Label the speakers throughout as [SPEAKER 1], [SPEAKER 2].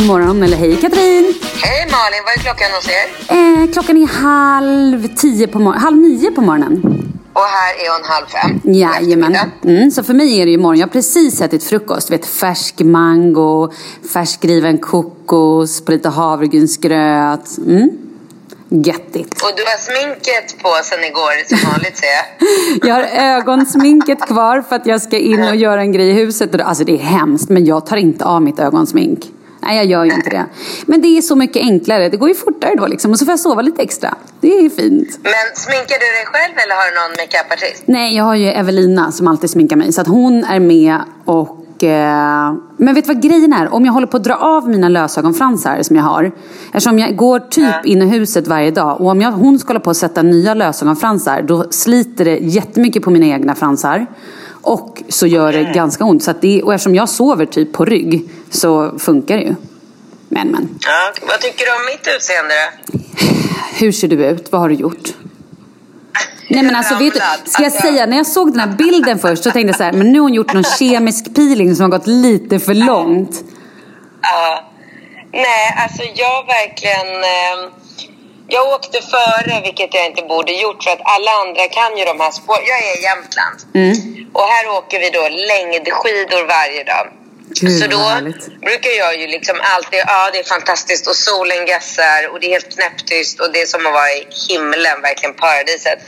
[SPEAKER 1] God morgon, eller hej Katrin!
[SPEAKER 2] Hej Malin, vad är klockan hos er?
[SPEAKER 1] Eh, klockan är halv tio på morgonen, halv nio på morgonen.
[SPEAKER 2] Och här är hon halv fem.
[SPEAKER 1] Jajamän. Mm, så för mig är det ju morgon. Jag har precis ätit frukost. Vet, färsk mango, färskriven kokos på lite havregrynsgröt. Mm. Göttigt.
[SPEAKER 2] Och du har sminket på sen igår som vanligt ser jag.
[SPEAKER 1] Jag har ögonsminket kvar för att jag ska in och göra en grej i huset. Alltså det är hemskt, men jag tar inte av mitt ögonsmink. Nej, jag gör ju inte det. Men det är så mycket enklare. Det går ju fortare då liksom. Och så får jag sova lite extra. Det är fint.
[SPEAKER 2] Men sminkar du dig själv eller har du någon makeupartist?
[SPEAKER 1] Nej, jag har ju Evelina som alltid sminkar mig. Så att hon är med och... Eh... Men vet du vad grejen är? Om jag håller på att dra av mina lösögonfransar som jag har. Eftersom jag går typ in i huset varje dag. Och om jag, hon ska hålla på att sätta nya lösögonfransar. Då sliter det jättemycket på mina egna fransar. Och så gör det ganska ont. Så det, och eftersom jag sover typ på rygg så funkar det ju. Men men.
[SPEAKER 2] Ja, vad tycker du om mitt utseende då?
[SPEAKER 1] Hur ser du ut? Vad har du gjort? Nej men alltså vet du, ska jag säga, när jag såg den här bilden först så tänkte jag så här, men nu har hon gjort någon kemisk peeling som har gått lite för långt.
[SPEAKER 2] Ja. Nej, alltså jag verkligen... Eh, jag åkte före, vilket jag inte borde gjort för att alla andra kan ju de här spår. Jag är i Jämtland. Och här åker vi då längdskidor varje dag.
[SPEAKER 1] Gud,
[SPEAKER 2] så då brukar jag ju liksom alltid, ja det är fantastiskt och solen gassar och det är helt knäpptyst och det är som att vara i himlen, verkligen paradiset.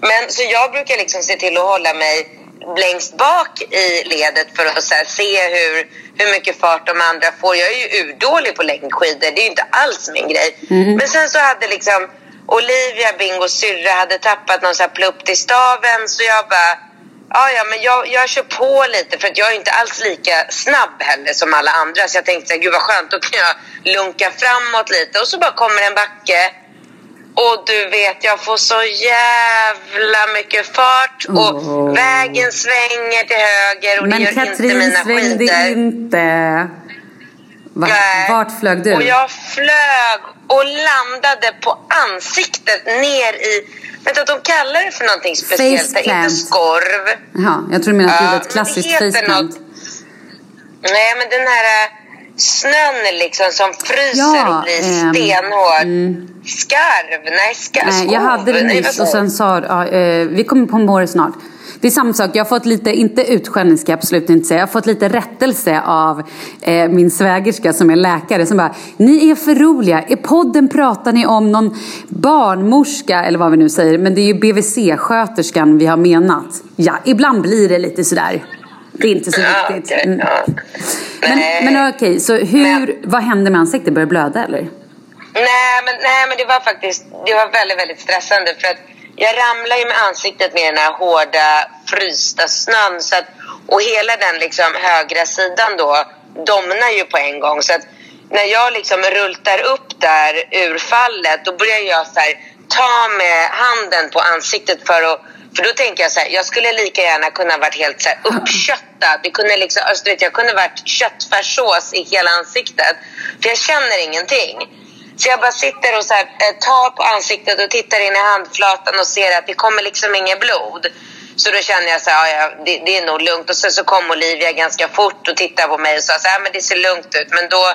[SPEAKER 2] Men så jag brukar liksom se till att hålla mig längst bak i ledet för att här, se hur, hur mycket fart de andra får. Jag är ju urdålig på längdskidor, det är ju inte alls min grej. Men sen så hade liksom Olivia, Bingos syrra, hade tappat någon så här plupp till staven så jag bara Ja, ja, men jag, jag kör på lite för att jag är inte alls lika snabb heller som alla andra. Så jag tänkte, gud vad skönt, då kan jag lunka framåt lite. Och så bara kommer en backe. Och du vet, jag får så jävla mycket fart. Och
[SPEAKER 1] Åh.
[SPEAKER 2] vägen svänger till höger och det
[SPEAKER 1] Men
[SPEAKER 2] gör inte
[SPEAKER 1] Katrin
[SPEAKER 2] mina
[SPEAKER 1] svängde
[SPEAKER 2] skidor.
[SPEAKER 1] inte. Va,
[SPEAKER 2] Nej.
[SPEAKER 1] vart flög du?
[SPEAKER 2] Och jag flög och landade på ansiktet ner i... Vänta, de kallar det för någonting speciellt. Inte skorv.
[SPEAKER 1] Jaha, jag tror du menar att det är ett klassiskt faceplant.
[SPEAKER 2] något- Nej, men den här äh, snön liksom som fryser
[SPEAKER 1] Ja,
[SPEAKER 2] och blir
[SPEAKER 1] ehm,
[SPEAKER 2] stenhård. Skarv? Nej, skarv.
[SPEAKER 1] Nej, jag hade det nyss och sen sa ja, eh, vi kommer på mål snart. Det är samma sak, jag har fått lite, inte utskällning ska jag absolut inte säga, jag har fått lite rättelse av eh, min svägerska som är läkare som bara, ni är för roliga, i podden pratar ni om någon barnmorska eller vad vi nu säger, men det är ju BVC-sköterskan vi har menat. Ja, ibland blir det lite sådär. Det är inte så
[SPEAKER 2] Ja,
[SPEAKER 1] viktigt.
[SPEAKER 2] okej,
[SPEAKER 1] Mm.
[SPEAKER 2] ja.
[SPEAKER 1] Men,
[SPEAKER 2] Nej.
[SPEAKER 1] men okej, så hur, vad hände med ansiktet? Började det blöda eller?
[SPEAKER 2] Nej men, nej, men det var faktiskt det var väldigt, väldigt stressande. För att jag ramlade ju med ansiktet med den här hårda, frysta snön. Så att, och hela den liksom högra sidan då domnar ju på en gång. Så att när jag liksom rultar upp där ur fallet, då börjar jag så här, ta med handen på ansiktet för att för då tänker jag så här, jag skulle lika gärna kunna varit helt så här uppköttad. Det kunde liksom, alltså, du vet, jag kunde varit köttfärssås i hela ansiktet. För jag känner ingenting. Så jag bara sitter och så här, eh, tar på ansiktet och tittar in i handflatan och ser att det kommer liksom inget blod. Så då känner jag så här, ja, det, det är nog lugnt. Och sen så kom Olivia ganska fort och tittade på mig och sa så här, men det ser lugnt ut. Men då,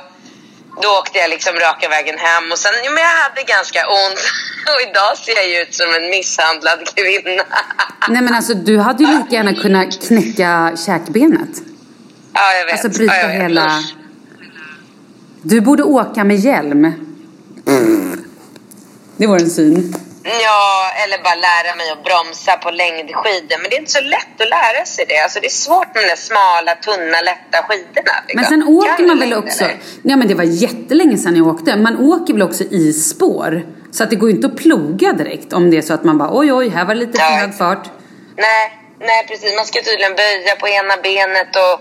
[SPEAKER 2] då åkte jag liksom raka vägen hem och sen, ja, men jag hade ganska ont. Och idag ser jag ju ut som en misshandlad kvinna.
[SPEAKER 1] Nej men alltså du hade ju lika gärna kunnat knäcka käkbenet.
[SPEAKER 2] Ja, jag vet.
[SPEAKER 1] Alltså bryta
[SPEAKER 2] ja,
[SPEAKER 1] hela...
[SPEAKER 2] Usch.
[SPEAKER 1] Du borde åka med hjälm. Det var en syn.
[SPEAKER 2] Ja, eller bara lära mig att bromsa på längdskidor. Men det är inte så lätt att lära sig det. Alltså det är svårt med de där smala, tunna, lätta skidorna. liksom.
[SPEAKER 1] Men sen åker
[SPEAKER 2] Kan
[SPEAKER 1] man väl också...
[SPEAKER 2] eller?
[SPEAKER 1] Nej men det var jättelänge sedan jag åkte. Man åker väl också i spår. Så att det går inte att ploga direkt om det är så att man bara oj oj, här var det lite för
[SPEAKER 2] Ja.
[SPEAKER 1] hög fart.
[SPEAKER 2] Nej, nej precis. Man ska tydligen böja på ena benet och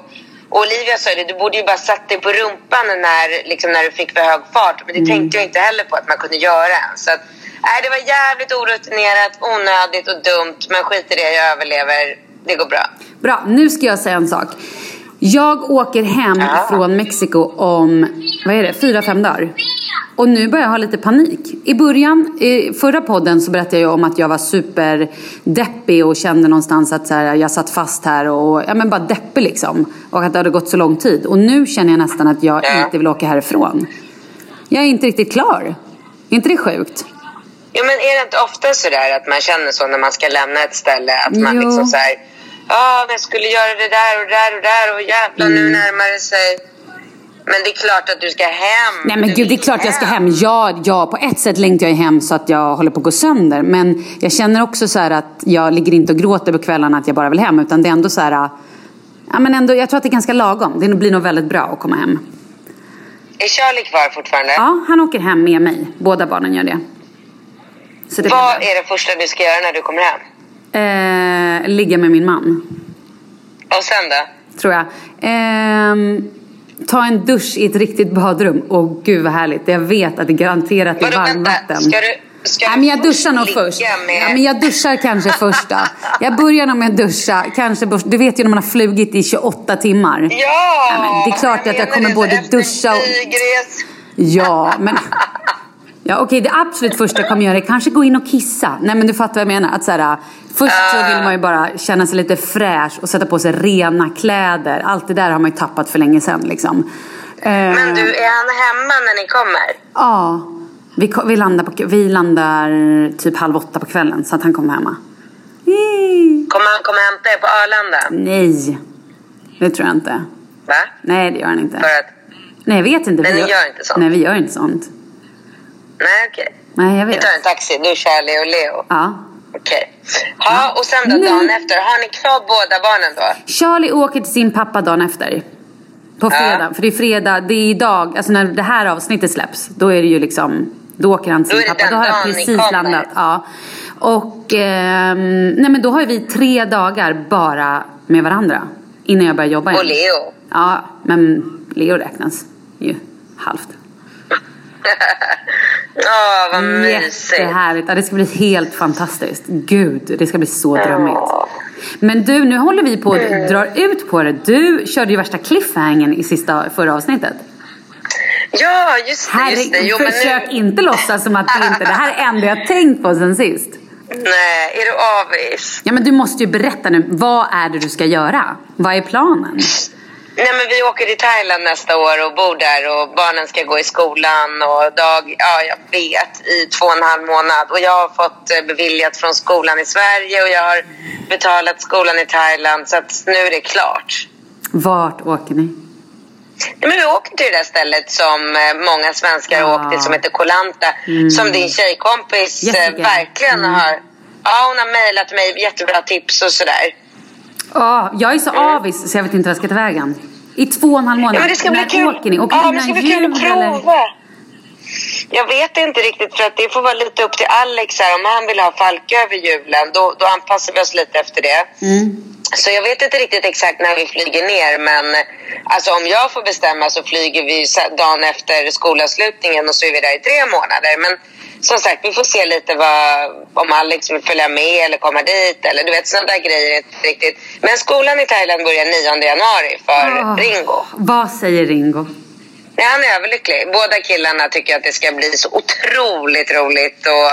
[SPEAKER 2] Olivia sa det, du borde ju bara satt dig på rumpan när, liksom, när du fick för hög fart. Men det
[SPEAKER 1] Mm.
[SPEAKER 2] tänkte jag inte heller på att man kunde göra. Så att, nej, det var jävligt orutinerat, onödigt och dumt. Men skit i det, jag överlever. Det går bra.
[SPEAKER 1] Bra, nu ska jag säga en sak. Jag åker hem
[SPEAKER 2] Ja.
[SPEAKER 1] från Mexiko om, vad är det, fyra, fem dagar. Och nu börjar jag ha lite panik. I början, i förra podden så berättade jag om att jag var superdeppig och kände någonstans att så här, jag satt fast här och, ja men bara deppig liksom. Och att det hade gått så lång tid. Och nu känner jag nästan att jag
[SPEAKER 2] Ja.
[SPEAKER 1] inte vill åka härifrån. Jag är inte riktigt klar. Är inte det sjukt?
[SPEAKER 2] Jo, men är det inte ofta så där att man känner så när man ska lämna ett ställe? Att man
[SPEAKER 1] Jo.
[SPEAKER 2] liksom säger Ja, men jag skulle göra det där och där och där och jävlar nu
[SPEAKER 1] Mm.
[SPEAKER 2] närmar det sig. Men det är klart att du ska hem.
[SPEAKER 1] Nej men
[SPEAKER 2] Du
[SPEAKER 1] gud, det är klart jag ska hem. Ja, ja, på ett sätt längtar jag hem så att jag håller på att gå sönder. Men jag känner också så här att jag ligger inte och gråter på kvällarna att jag bara vill hem. Utan det är ändå så här, ja men ändå, jag tror att det är ganska lagom. Det blir nog väldigt bra att komma hem.
[SPEAKER 2] Är Charlie kvar fortfarande?
[SPEAKER 1] Ja, han åker hem med mig. Båda barnen gör det. Så det
[SPEAKER 2] Vad är det första du ska göra när du kommer hem?
[SPEAKER 1] Eh, ligga med min man,
[SPEAKER 2] Och sen då?
[SPEAKER 1] tror jag. Ehm, ta en dusch i ett riktigt badrum. Åh gud vad härligt. Jag vet att det garanterat är varmvatten.
[SPEAKER 2] ska du- ska
[SPEAKER 1] Nej, men jag duschar nog först.
[SPEAKER 2] med-
[SPEAKER 1] Ja, men jag duschar kanske först då. Jag börjar nog med att duscha. Kanske, du vet ju när man har flugit i 28 timmar.
[SPEAKER 2] Ja!
[SPEAKER 1] men det är klart att jag kommer både duscha och-. Ja, men... Ja, okej, det absolut första jag kommer göra är kanske gå in och kissa. Nej, men du fattar vad jag menar. Att så här, först så vill man ju bara känna sig lite fräsch och sätta på sig rena kläder. Allt det där har man ju tappat för länge sedan liksom.
[SPEAKER 2] Men
[SPEAKER 1] Eh,
[SPEAKER 2] du, är han hemma när ni kommer?
[SPEAKER 1] Ja, vi, vi, landar på, vi landar typ halv åtta på kvällen så att han kommer hemma. Mm.
[SPEAKER 2] Kommer han komma och hämta er på Arlanda?
[SPEAKER 1] Nej, det tror jag inte.
[SPEAKER 2] Va?
[SPEAKER 1] Nej, det gör han inte.
[SPEAKER 2] För att...
[SPEAKER 1] Nej, jag vet inte.
[SPEAKER 2] Men
[SPEAKER 1] Vi
[SPEAKER 2] ni gör inte sånt?
[SPEAKER 1] Nej, vi gör inte sånt.
[SPEAKER 2] Nej, okej.
[SPEAKER 1] Nej, jag
[SPEAKER 2] Vi tar en taxi. Du, Charlie och Leo.
[SPEAKER 1] Ja.
[SPEAKER 2] Okej. Ja, och sen då dagen efter, har ni kvar båda barnen då?
[SPEAKER 1] Charlie åker till sin pappa dagen efter. På fredag. För det är fredag, det är idag, alltså när det här avsnittet släpps. Då är det ju liksom, då åker han till sin pappa. Då har jag precis landat. Ja. Och, ehm, nej men då har vi tre dagar bara med varandra. Innan jag börjar jobba igen.
[SPEAKER 2] Och Leo?
[SPEAKER 1] Ja, men Leo räknas ju halvt.
[SPEAKER 2] Ja, vad mysigt.
[SPEAKER 1] Jättehärligt. Ja, det ska bli helt fantastiskt. Gud, det ska bli så drömmigt. Men du, nu håller vi på att dra ut på det. Du körde ju värsta cliffhangern i sista, förra avsnittet.
[SPEAKER 2] Ja, just det. Just det. Jo,
[SPEAKER 1] försök
[SPEAKER 2] nu...
[SPEAKER 1] inte låtsas som att det inte... Det här är det enda jag tänkt på sen sist.
[SPEAKER 2] Nej, är du avis?
[SPEAKER 1] Ja, men du måste ju berätta nu. Vad är det du ska göra? Vad är planen?
[SPEAKER 2] Nej, men vi åker till Thailand nästa år och bor där och barnen ska gå i skolan och dag, ja jag vet, i två och en halv månad. Och jag har fått eh, beviljat från skolan i Sverige och jag har betalat skolan i Thailand så att nu är det klart.
[SPEAKER 1] Vart åker ni?
[SPEAKER 2] Ja, men vi åker till det där stället som eh, många svenskar
[SPEAKER 1] Ja.
[SPEAKER 2] har åkt till som heter Koh Lanta. Som din tjejkompis eh,
[SPEAKER 1] Jessica.
[SPEAKER 2] verkligen
[SPEAKER 1] Mm.
[SPEAKER 2] har... Ja, hon har mejlat mig jättebra tips och sådär.
[SPEAKER 1] Åh, jag är så avis så jag vet inte vad jag ska ta vägen. I två och en halv månad.
[SPEAKER 2] Ja, men det ska bli kul.
[SPEAKER 1] åker ni? Åker
[SPEAKER 2] ja, det ska bli kul att prova. Jag vet inte riktigt för att det får vara lite upp till Alex här. Om han vill ha Falk över julen då, då anpassar vi oss lite efter det.
[SPEAKER 1] Mm.
[SPEAKER 2] Så jag vet inte riktigt exakt när vi flyger ner men alltså om jag får bestämma så flyger vi dagen efter skolavslutningen och så är vi där i tre månader. Men som sagt, vi får se lite vad, om Alex vill följa med eller komma dit eller du vet sådana där grejer inte riktigt. Men skolan i Thailand börjar 9 januari för
[SPEAKER 1] Åh,
[SPEAKER 2] Ringo.
[SPEAKER 1] Vad säger Ringo?
[SPEAKER 2] Nej, han är överlycklig. Båda killarna tycker att det ska bli så otroligt roligt. Och,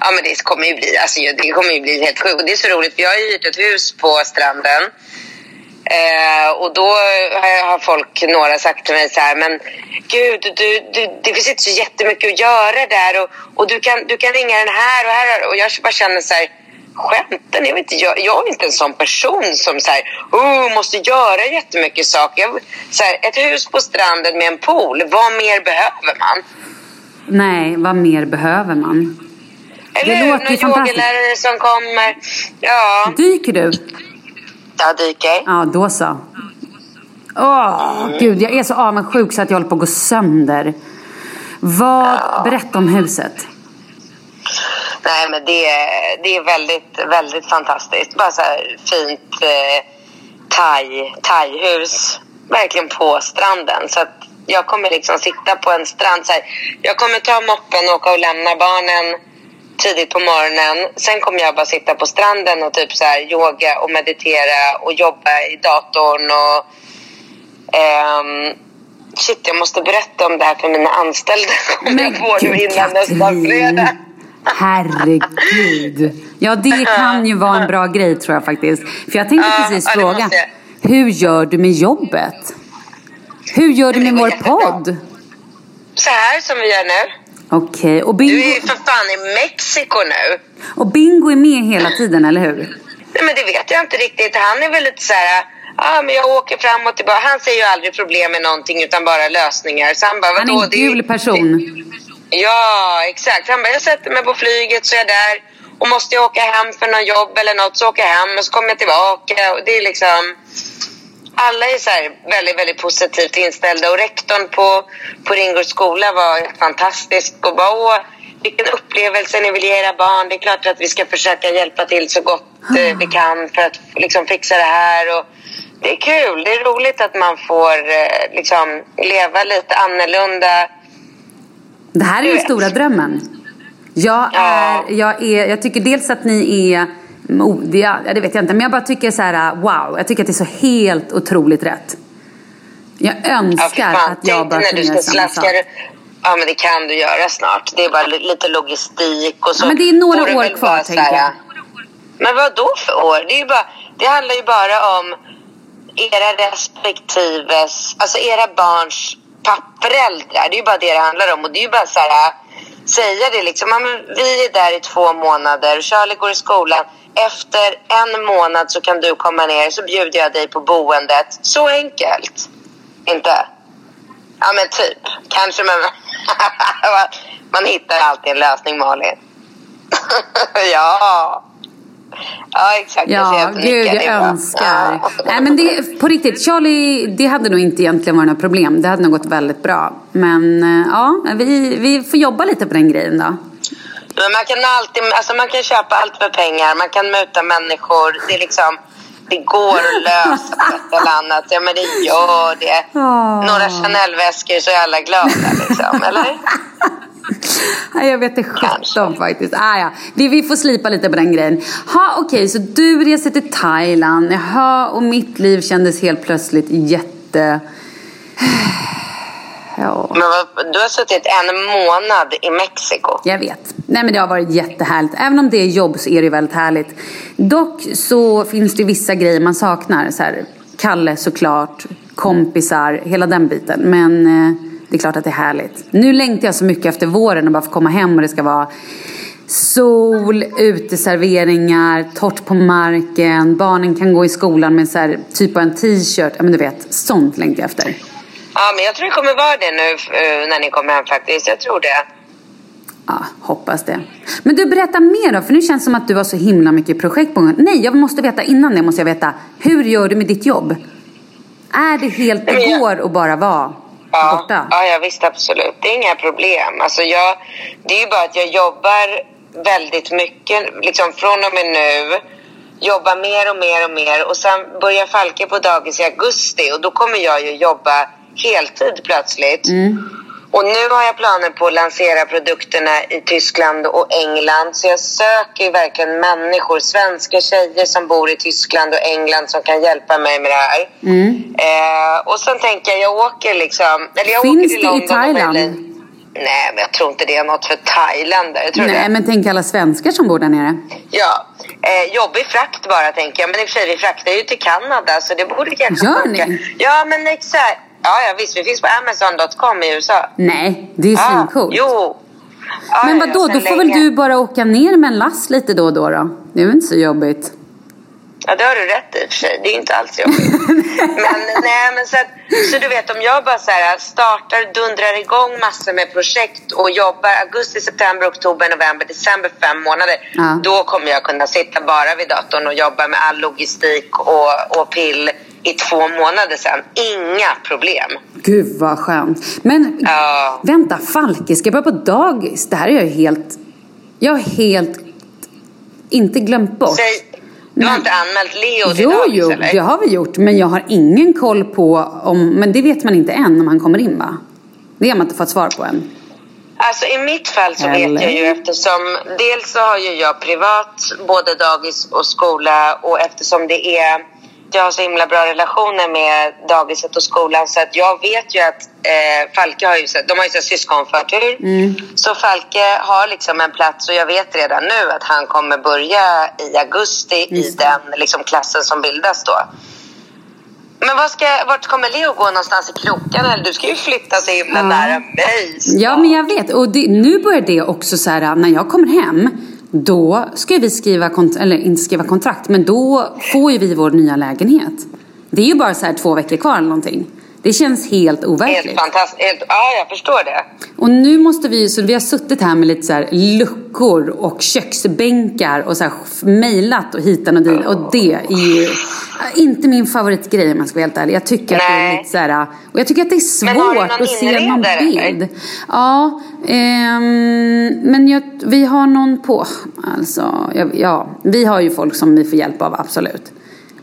[SPEAKER 2] ja, men det kommer ju bli, alltså, det kommer ju bli helt sjukt. Det är så roligt för jag har ju hyrt ett hus på stranden. Eh, och då har, har folk, några sagt till mig så här, men gud, du, du, det finns inte så jättemycket att göra där och, och du, kan, du kan ringa den här och här. Och jag bara känner så här, skämten, jag, vet inte, jag, jag är inte en sån person som så här, oh, måste göra jättemycket saker. Jag, så här, ett hus på stranden med en pool, vad mer behöver man?
[SPEAKER 1] Nej, vad mer behöver man?
[SPEAKER 2] Eller
[SPEAKER 1] Det låter
[SPEAKER 2] Någon yogalärare som kommer. Ja,
[SPEAKER 1] Dyker du?
[SPEAKER 2] Jag dyker.
[SPEAKER 1] Ja, då så. Åh, gud, jag är så avundsjuk så att jag håller på att gå sönder. Vad, berätta om huset.
[SPEAKER 2] Nej, men det, är- det är väldigt, väldigt fantastiskt. Bara så här fint eh, thai, thai-hus. Verkligen på stranden. Så att jag kommer liksom sitta på en strand. Så här, jag kommer ta moppen och åka och lämna barnen tidigt på morgonen. Sen kommer jag bara sitta på stranden och typ så här yoga och meditera och jobba i datorn. Och, ehm, shit, jag måste berätta om det här för mina anställda. Om jag får nu innan nästa fredag.
[SPEAKER 1] Herregud. Ja, det kan ju vara en bra grej tror jag faktiskt. För jag tänkte
[SPEAKER 2] Ja,
[SPEAKER 1] precis fråga. Hur gör du med jobbet? Hur gör du med vår
[SPEAKER 2] jättebra.
[SPEAKER 1] podd?
[SPEAKER 2] Så här som vi gör nu.
[SPEAKER 1] Okej, och
[SPEAKER 2] Du är
[SPEAKER 1] bingo,
[SPEAKER 2] ju för fan i Mexiko nu.
[SPEAKER 1] och bingo är med hela tiden, eller hur?
[SPEAKER 2] Nej, men det vet jag inte riktigt. Han är väl lite så här... Ja, men jag åker fram och tillbaka. Han ser ju aldrig problem med någonting utan bara lösningar. Så han bara,
[SPEAKER 1] Han är en
[SPEAKER 2] Det
[SPEAKER 1] gul person.
[SPEAKER 2] Ja, exakt. Han bara, jag sätter mig på flyget så är jag där. Och måste jag åka hem för någon jobb eller något så åker jag hem och så kommer jag tillbaka. Och det är liksom... Alla är så väldigt, väldigt positivt inställda. Och rektorn på, på Ringgårds skola var fantastisk. Och bara, åh, vilken upplevelse ni vill ge era barn. Det är klart att vi ska försöka hjälpa till så gott eh, vi kan för att liksom fixa det här. Och det är kul. Det är roligt att man får eh, liksom leva lite annorlunda.
[SPEAKER 1] Det här är
[SPEAKER 2] vet.
[SPEAKER 1] stora drömmen. Jag, är,
[SPEAKER 2] Ja.
[SPEAKER 1] jag, är, jag tycker dels att ni är modiga, ja, det vet jag inte, men jag bara tycker så här, wow, jag tycker att det är så helt otroligt rätt. Jag
[SPEAKER 2] Ja,
[SPEAKER 1] önskar
[SPEAKER 2] fan.
[SPEAKER 1] att jag bara kunde göra samma sak.
[SPEAKER 2] Ja, men det kan du göra snart. Det är bara li- lite logistik och så.
[SPEAKER 1] Ja, men det är några år kvar, tänker
[SPEAKER 2] så här-
[SPEAKER 1] jag.
[SPEAKER 2] Men vad då för år? Det, är ju bara, det handlar ju bara om era respektives, alltså era barns pappföräldrar. Det är ju bara det det handlar om. Och det är ju bara så här, säga det liksom. Ja, men vi är där i två månader och Charlie går i skolan. Efter en månad så kan du komma ner så bjuder jag dig på boendet. Så enkelt. Inte? Ja men typ. Kanske men man hittar alltid en lösning Malin. ja. Ja, exakt.
[SPEAKER 1] Ja, gud, jag önskar. Ja. Nej, men det, på riktigt, Charlie, det hade nog inte egentligen varit något problem. Det hade nog gått väldigt bra. Men eh, ja, vi, vi får jobba lite på den grejen då.
[SPEAKER 2] Men man kan alltid, alltså man kan köpa allt för pengar, man kan muta människor. Det är liksom, det går att lösa på ett eller annat. Ja men det gör det. Några Chanel-väskor så är alla glada liksom, eller?
[SPEAKER 1] Nej, jag vet det sjutton faktiskt. Ah, ja. vi, vi får slipa lite på den grejen. Ha, Okej, okay, så du reser till Thailand. Jaha, och mitt liv kändes helt plötsligt jätte...
[SPEAKER 2] Ja. Men du har suttit en månad i Mexiko.
[SPEAKER 1] Jag vet. Nej men det har varit jättehärligt. Även om det är jobb så är det väldigt härligt. Dock så finns det vissa grejer man saknar. Så här, Kalle såklart, kompisar, hela den biten. Men eh, det är klart att det är härligt. Nu längtar jag så mycket efter våren och bara få komma hem och det ska vara sol, uteserveringar, torrt på marken, barnen kan gå i skolan med så här, typ av en t-shirt. Ja men du vet, sånt längtar jag efter.
[SPEAKER 2] Ja, men jag tror det kommer vara det nu eh, när ni kommer hem faktiskt. Jag tror det.
[SPEAKER 1] Ja, hoppas det. Men du, berätta mer då, för nu känns det som att du har så himla mycket projekt på gång. Nej, jag måste veta innan det måste jag veta. Hur gör du med ditt jobb? Är det helt det går att bara vara
[SPEAKER 2] ja,
[SPEAKER 1] borta?
[SPEAKER 2] Ja, ja, visst absolut. Det är inga problem. Alltså jag, det är ju bara att jag jobbar väldigt mycket, liksom från och med nu jobba mer och mer och mer och sen börjar Falke på dagis i augusti och då kommer jag ju jobba heltid plötsligt. Mm. Och nu har jag planer på att lansera produkterna i Tyskland och England. Så jag söker verkligen människor, svenska tjejer som bor i Tyskland och England som kan hjälpa mig med det här. Mm. Eh, och sen tänker jag, jag åker liksom... Eller jag
[SPEAKER 1] Finns
[SPEAKER 2] åker till
[SPEAKER 1] det i Thailand?
[SPEAKER 2] Nej, men jag tror inte det är något för thailändare. Nej,
[SPEAKER 1] det. men tänk alla svenskar som bor där nere.
[SPEAKER 2] Ja, eh, jobbig frakt bara tänker jag. Men i och för sig, vi fraktar ju till Kanada så det borde kanske
[SPEAKER 1] Gör funka. ni?
[SPEAKER 2] Ja, men exakt. Ja, ja visst. Vi finns på Amazon.com i USA.
[SPEAKER 1] Nej, det är ju
[SPEAKER 2] ja,
[SPEAKER 1] svincoolt.
[SPEAKER 2] Jo.
[SPEAKER 1] Ja, men vadå, då får länge. väl du bara åka ner med en last lite då och då då? Det är väl inte så jobbigt?
[SPEAKER 2] Ja, det har du rätt i för sig. Det är inte alls jobbigt. men, nej, men så, att, så du vet, om jag bara så här, startar, dundrar igång massor med projekt och jobbar augusti, september, oktober, november, december, fem månader. Ja. Då kommer jag kunna sitta bara vid datorn och jobba med all logistik och, och pill i två månader sedan. Inga problem.
[SPEAKER 1] Gud vad skönt. Men ja. vänta, Falke ska börja på dagis. Det här är jag helt... Jag har helt inte glömt bort. Säg,
[SPEAKER 2] du har inte anmält Leo till
[SPEAKER 1] jo,
[SPEAKER 2] dagis
[SPEAKER 1] jo,
[SPEAKER 2] eller?
[SPEAKER 1] det har vi gjort. Men jag har ingen koll på om... Men det vet man inte än om han kommer in va? Det har man inte fått svar på än.
[SPEAKER 2] Alltså i mitt fall så Eller? vet jag ju eftersom dels så har ju jag privat både dagis och skola och eftersom det är jag har så himla bra relationer med dagiset och skolan så att jag vet ju att eh, Falke har ju, de har ju syskonförtur. Mm. Så Falke har liksom en plats och jag vet redan nu att han kommer börja i augusti Just i den liksom, klassen som bildas då. Men vad ska, vart kommer Leo gå någonstans i krokarna? Du ska ju flytta så himla ja. nära mig.
[SPEAKER 1] Ja, men jag vet. Och det, nu börjar det också så här, när jag kommer hem då ska vi skriva, eller inte skriva kontrakt, men då får ju vi vår nya lägenhet. Det är ju bara så här två veckor kvar eller någonting. Det känns helt overkligt.
[SPEAKER 2] Helt fantastiskt. Helt, ja, jag förstår det.
[SPEAKER 1] Och nu måste vi, så vi har suttit här med lite så här luckor och köksbänkar och så här mejlat och hitan och dit. Och det är ju inte min favoritgrej om man ska vara helt ärlig. Jag tycker Nej. att det är lite så här, och jag tycker att det är svårt att se någon bild. Eller? Ja, ehm, men jag, vi har någon på, alltså, ja, vi har ju folk som vi får hjälp av, absolut.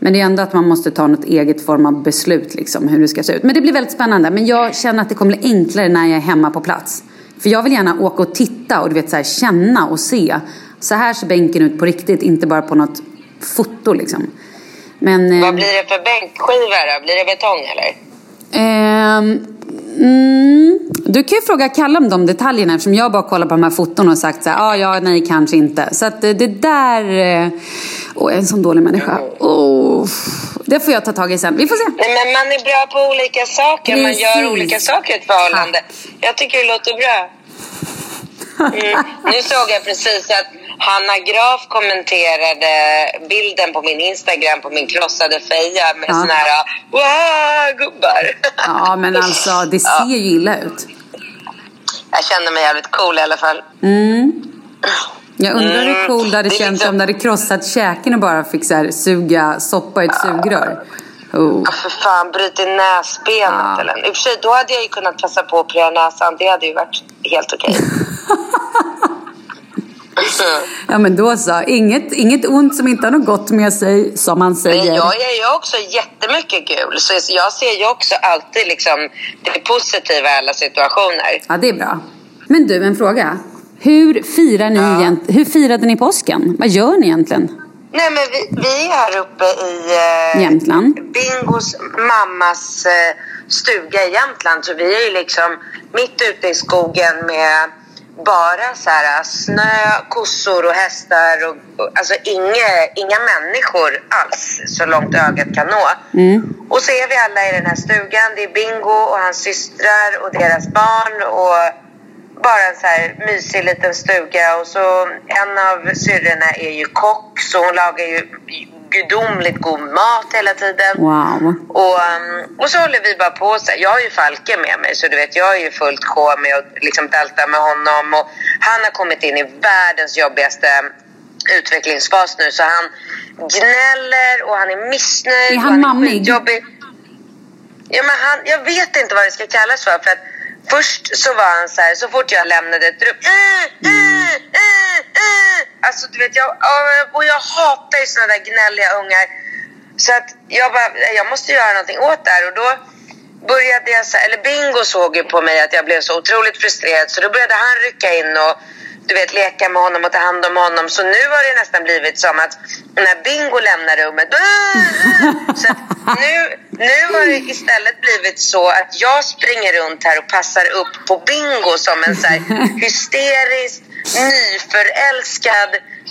[SPEAKER 1] Men det är ändå att man måste ta något eget form av beslut liksom, hur det ska se ut. Men det blir väldigt spännande. Men jag känner att det kommer bli enklare när jag är hemma på plats. För jag vill gärna åka och titta och du vet, så här, känna och se. Så här ser bänken ut på riktigt, inte bara på något foto liksom.
[SPEAKER 2] Men, Vad eh, blir det för bänkskiva då? Blir det betong eller?
[SPEAKER 1] Eh, Mm, du kan ju fråga Kalle om de detaljerna eftersom jag bara kollar på de här foton och sagt så här, ah, ja, nej, kanske inte. Så att det, det där, åh, oh, jag är en sån dålig människa. Oh, det får jag ta tag i sen. Vi får se.
[SPEAKER 2] Nej, men man är bra på olika saker, Precis. man gör olika saker i ett förhållande. Jag tycker det låter bra. Mm. Nu såg jag precis att Hanna Graf kommenterade bilden på min Instagram på min krossade feja med ja. såna här wow, gubbar.
[SPEAKER 1] Ja, men alltså det ser ju illa ut.
[SPEAKER 2] Jag känner mig jävligt cool i alla fall.
[SPEAKER 1] Mm. Jag undrar hur
[SPEAKER 2] Mm,
[SPEAKER 1] cool det hade
[SPEAKER 2] det
[SPEAKER 1] känts
[SPEAKER 2] liksom-
[SPEAKER 1] om du hade krossat käken och bara fick så här, suga soppa i ett sugrör. Oh.
[SPEAKER 2] Ja, för fan, brutit näsbenet
[SPEAKER 1] Ja.
[SPEAKER 2] eller... I och för sig, då hade jag ju kunnat passa på att operera näsan. Det hade ju varit helt okej.
[SPEAKER 1] Ja men då så. Inget, inget ont som inte har något gott med sig, som man
[SPEAKER 2] Men
[SPEAKER 1] säger.
[SPEAKER 2] jag är ju också jättemycket gul. Så jag ser ju också alltid liksom det positiva i alla situationer.
[SPEAKER 1] Ja, det är bra. Men du, en fråga. Hur, firar ni egent... Hur firade ni påsken? Vad gör ni egentligen?
[SPEAKER 2] Nej, men vi, vi är här uppe i eh,
[SPEAKER 1] Jämtland?
[SPEAKER 2] Bingos mammas eh, stuga i Jämtland. Så vi är ju liksom mitt ute i skogen med bara så här, snö, kossor och hästar. Och, och, alltså inga, inga människor alls, så långt ögat kan nå. Och så är vi alla i den här stugan. Det är Bingo och hans systrar och deras barn. Och bara en så här mysig liten stuga och så en av syrrorna är ju kock så hon lagar ju gudomligt god mat hela tiden.
[SPEAKER 1] Wow.
[SPEAKER 2] Och, um, och så håller vi bara på så här. Jag har ju Falke med mig så du vet jag är ju fullt sjå med att liksom dalta med honom och han har kommit in i världens jobbigaste utvecklingsfas nu så han gnäller och han är missnöjd.
[SPEAKER 1] Är
[SPEAKER 2] och
[SPEAKER 1] han mammig?
[SPEAKER 2] skitjobbig. Ja, men han, jag vet inte vad det ska kallas för. för att först så var han så här, så fort jag lämnade ett rum. Äh, äh, äh, äh. Alltså du vet, jag, och jag hatar ju såna där gnälliga ungar. Så att jag bara, jag måste göra någonting åt det här. Och då började jag så här, eller Bingo såg ju på mig att jag blev så otroligt frustrerad. Så då började han rycka in och du vet, leka med honom och ta hand om honom. Så nu har det nästan blivit som att när Bingo lämnar rummet... Äh, äh. Så att nu, nu har det istället blivit så att jag springer runt här och passar upp på Bingo som en så här hysterisk, nyförälskad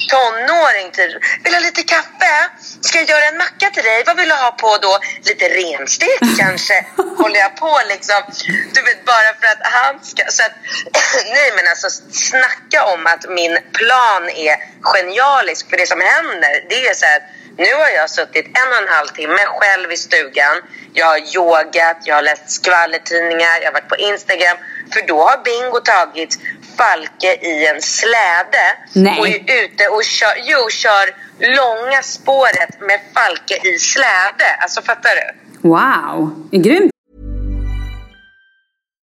[SPEAKER 2] tonåring. Typ. Vill du ha lite kaffe? Ska jag göra en macka till dig? Vad vill du ha på då? Lite renstek kanske? Håller jag på liksom. Du vet, bara för att han ska... Så att, nej men alltså snacka om att min plan är genialisk. För det som händer, det är så här att nu har jag suttit en och en halv timme själv i stugan. Jag har yogat, jag har läst skvallertidningar, jag har varit på Instagram. För då har Bingo tagit Falke i en släde
[SPEAKER 1] Nej.
[SPEAKER 2] och är ute och kör, jo, kör långa spåret med Falke i släde. Alltså fattar du?
[SPEAKER 1] Wow. Grymt.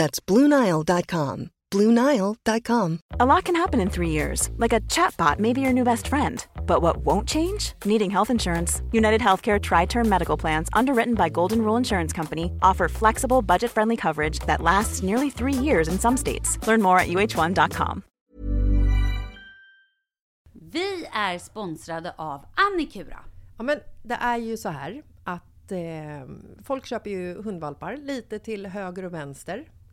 [SPEAKER 3] That's BlueNile.com. BlueNile.com.
[SPEAKER 4] A lot can happen in three years, like a chatbot may be your new best friend. But what won't change? Needing health insurance. United Healthcare Tri Term Medical Plans, underwritten by Golden Rule Insurance Company, offer flexible, budget friendly coverage that lasts nearly three years in some states. Learn more at uh1.com.
[SPEAKER 5] Vi är sponsrade av Annikura.
[SPEAKER 6] Ja, men det är ju så här att eh, folk köper ju hundvalpar lite till höger och vänster.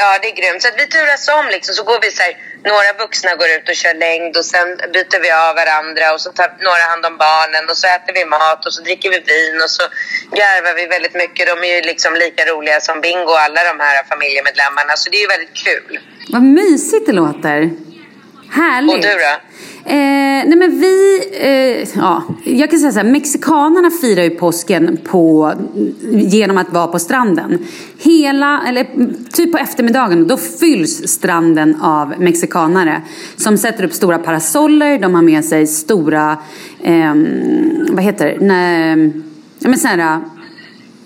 [SPEAKER 2] Ja, det är grymt. Så vi turas om liksom. Så går vi så här, några vuxna går ut och kör längd och sen byter vi av varandra och så tar några hand om barnen och så äter vi mat och så dricker vi vin och så garvar vi väldigt mycket. De är ju liksom lika roliga som Bingo och alla de här familjemedlemmarna. Så det är ju väldigt kul.
[SPEAKER 1] Vad mysigt det låter. Härligt.
[SPEAKER 2] Och du då?
[SPEAKER 1] Eh, nej men vi, eh, ja, jag kan säga så här, mexikanerna firar ju påsken på, genom att vara på stranden. Hela, eller typ på eftermiddagen, då fylls stranden av mexikanare. Som sätter upp stora parasoller, de har med sig stora, eh, vad heter det, nej, ja men här